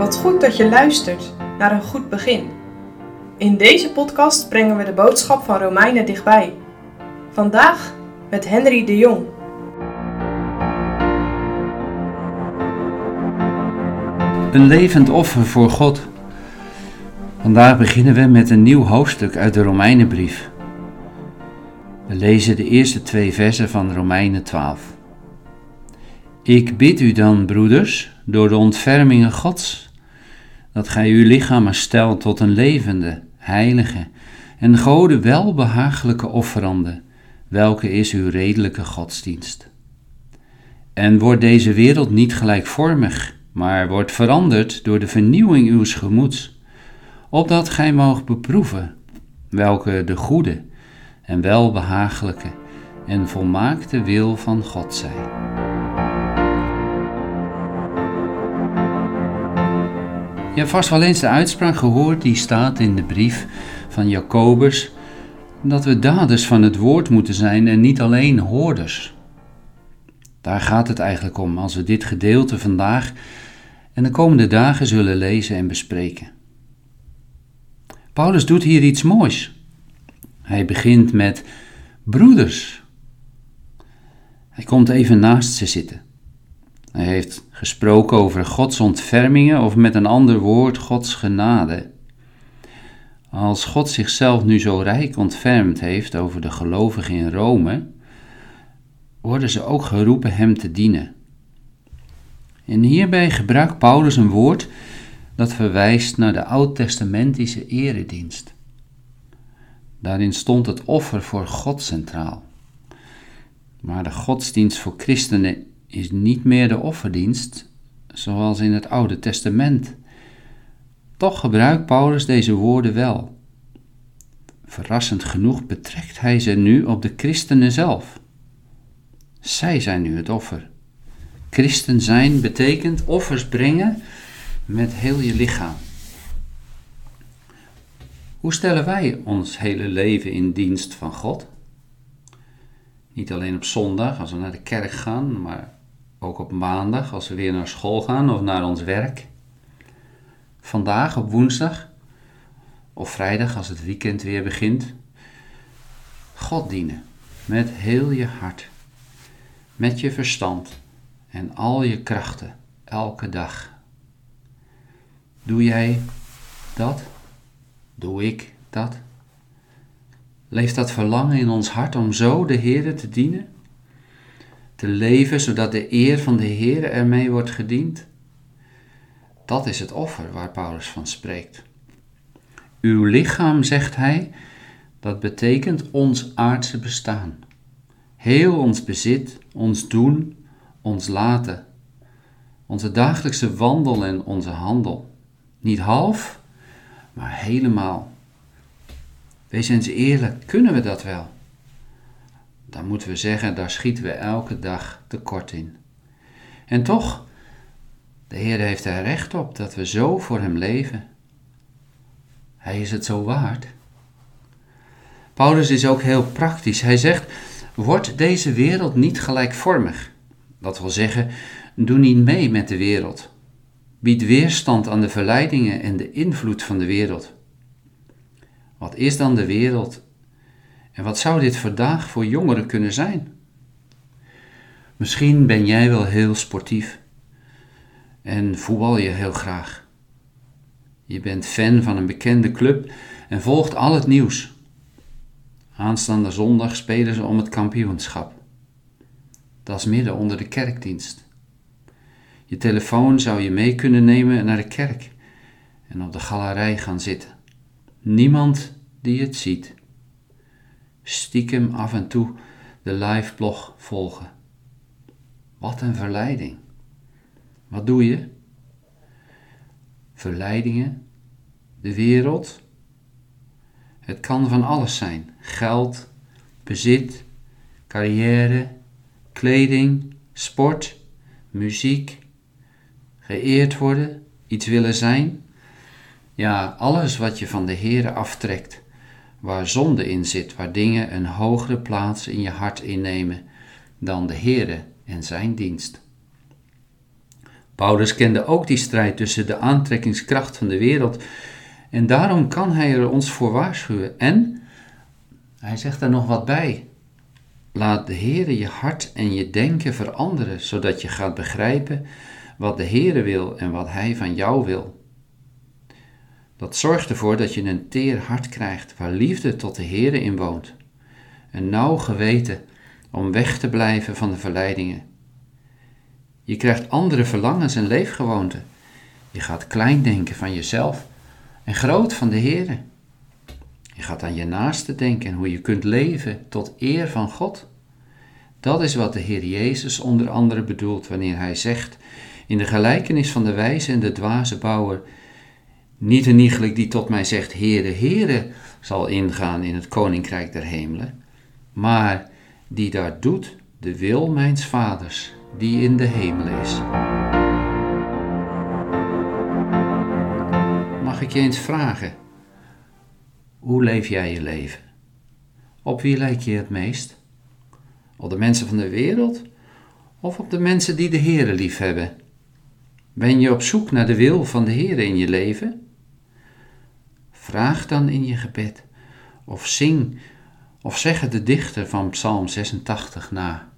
Wat goed dat je luistert naar een goed begin. In deze podcast brengen we de boodschap van Romeinen dichtbij. Vandaag met Henry de Jong. Een levend offer voor God. Vandaag beginnen we met een nieuw hoofdstuk uit de Romeinenbrief. We lezen de eerste twee versen van Romeinen 12. Ik bid u dan, broeders, door de ontfermingen Gods, dat gij uw lichamen stelt tot een levende, heilige en Gode welbehagelijke offerande, welke is uw redelijke godsdienst. En wordt deze wereld niet gelijkvormig, maar wordt veranderd door de vernieuwing uws gemoeds, opdat gij moogt beproeven welke de goede en welbehagelijke en volmaakte wil van God zij. Je hebt vast wel eens de uitspraak gehoord die staat in de brief van Jacobus, dat we daders van het woord moeten zijn en niet alleen hoorders. Daar gaat het eigenlijk om als we dit gedeelte vandaag en de komende dagen zullen lezen en bespreken. Paulus doet hier iets moois. Hij begint met broeders. Hij komt even naast ze zitten. Hij heeft gesproken over Gods ontfermingen of met een ander woord Gods genade. Als God zichzelf nu zo rijk ontfermd heeft over de gelovigen in Rome, worden ze ook geroepen Hem te dienen. En hierbij gebruikt Paulus een woord dat verwijst naar de oud-testamentische eredienst. Daarin stond het offer voor God centraal. Maar de godsdienst voor christenen is niet meer de offerdienst zoals in het Oude Testament. Toch gebruikt Paulus deze woorden wel. Verrassend genoeg betrekt hij ze nu op de christenen zelf. Zij zijn nu het offer. Christen zijn betekent offers brengen met heel je lichaam. Hoe stellen wij ons hele leven in dienst van God? Niet alleen op zondag als we naar de kerk gaan, maar ook op maandag als we weer naar school gaan of naar ons werk. Vandaag op woensdag of vrijdag als het weekend weer begint. God dienen met heel je hart, met je verstand en al je krachten elke dag. Doe jij dat? Doe ik dat? Leeft dat verlangen in ons hart om zo de Heer te dienen? Te leven zodat de eer van de Heer ermee wordt gediend? Dat is het offer waar Paulus van spreekt. Uw lichaam, zegt hij, dat betekent ons aardse bestaan. Heel ons bezit, ons doen, ons laten, onze dagelijkse wandel en onze handel. Niet half, maar helemaal. Wees eens eerlijk, kunnen we dat wel? Dan moeten we zeggen, daar schieten we elke dag tekort in. En toch, de Heer heeft er recht op dat we zo voor Hem leven. Hij is het zo waard. Paulus is ook heel praktisch. Hij zegt: Wordt deze wereld niet gelijkvormig? Dat wil zeggen, doe niet mee met de wereld. Bied weerstand aan de verleidingen en de invloed van de wereld. Wat is dan de wereld? En wat zou dit vandaag voor jongeren kunnen zijn? Misschien ben jij wel heel sportief en voetbal je heel graag. Je bent fan van een bekende club en volgt al het nieuws. Aanstaande zondag spelen ze om het kampioenschap. Dat is midden onder de kerkdienst. Je telefoon zou je mee kunnen nemen naar de kerk en op de galerij gaan zitten. Niemand die het ziet. Stiekem af en toe de live blog volgen. Wat een verleiding. Wat doe je? Verleidingen, de wereld. Het kan van alles zijn: geld, bezit, carrière, kleding, sport, muziek, geëerd worden, iets willen zijn. Ja, alles wat je van de Heere aftrekt, waar zonde in zit, waar dingen een hogere plaats in je hart innemen dan de Heere en zijn dienst. Paulus kende ook die strijd tussen de aantrekkingskracht van de wereld en daarom kan hij er ons voor waarschuwen. En hij zegt er nog wat bij. Laat de Heere je hart en je denken veranderen, zodat je gaat begrijpen wat de Heere wil en wat Hij van jou wil. Dat zorgt ervoor dat je een teer hart krijgt waar liefde tot de Heere in woont. Een nauw geweten om weg te blijven van de verleidingen. Je krijgt andere verlangens en leefgewoonten. Je gaat klein denken van jezelf en groot van de Heere. Je gaat aan je naaste denken en hoe je kunt leven tot eer van God. Dat is wat de Heer Jezus onder andere bedoelt wanneer hij zegt in de gelijkenis van de wijze en de dwaze bouwer, niet een iegelijk die tot mij zegt, Heere, Heere, zal ingaan in het koninkrijk der hemelen, maar die daar doet de wil mijns vaders, die in de hemel is. Mag ik je eens vragen, hoe leef jij je leven? Op wie lijk je het meest? Op de mensen van de wereld of op de mensen die de Heere lief hebben? Ben je op zoek naar de wil van de Heere in je leven? Vraag dan in je gebed of zing of zeg het de dichter van Psalm 86 na.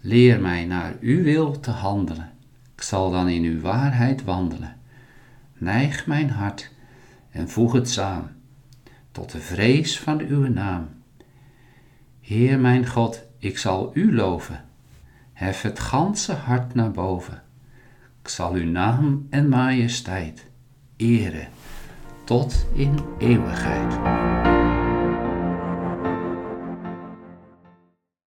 Leer mij naar uw wil te handelen. Ik zal dan in uw waarheid wandelen. Neig mijn hart en voeg het samen tot de vrees van uw naam. Heer mijn God, ik zal u loven. Hef het ganse hart naar boven. Ik zal uw naam en majesteit eren tot in eeuwigheid.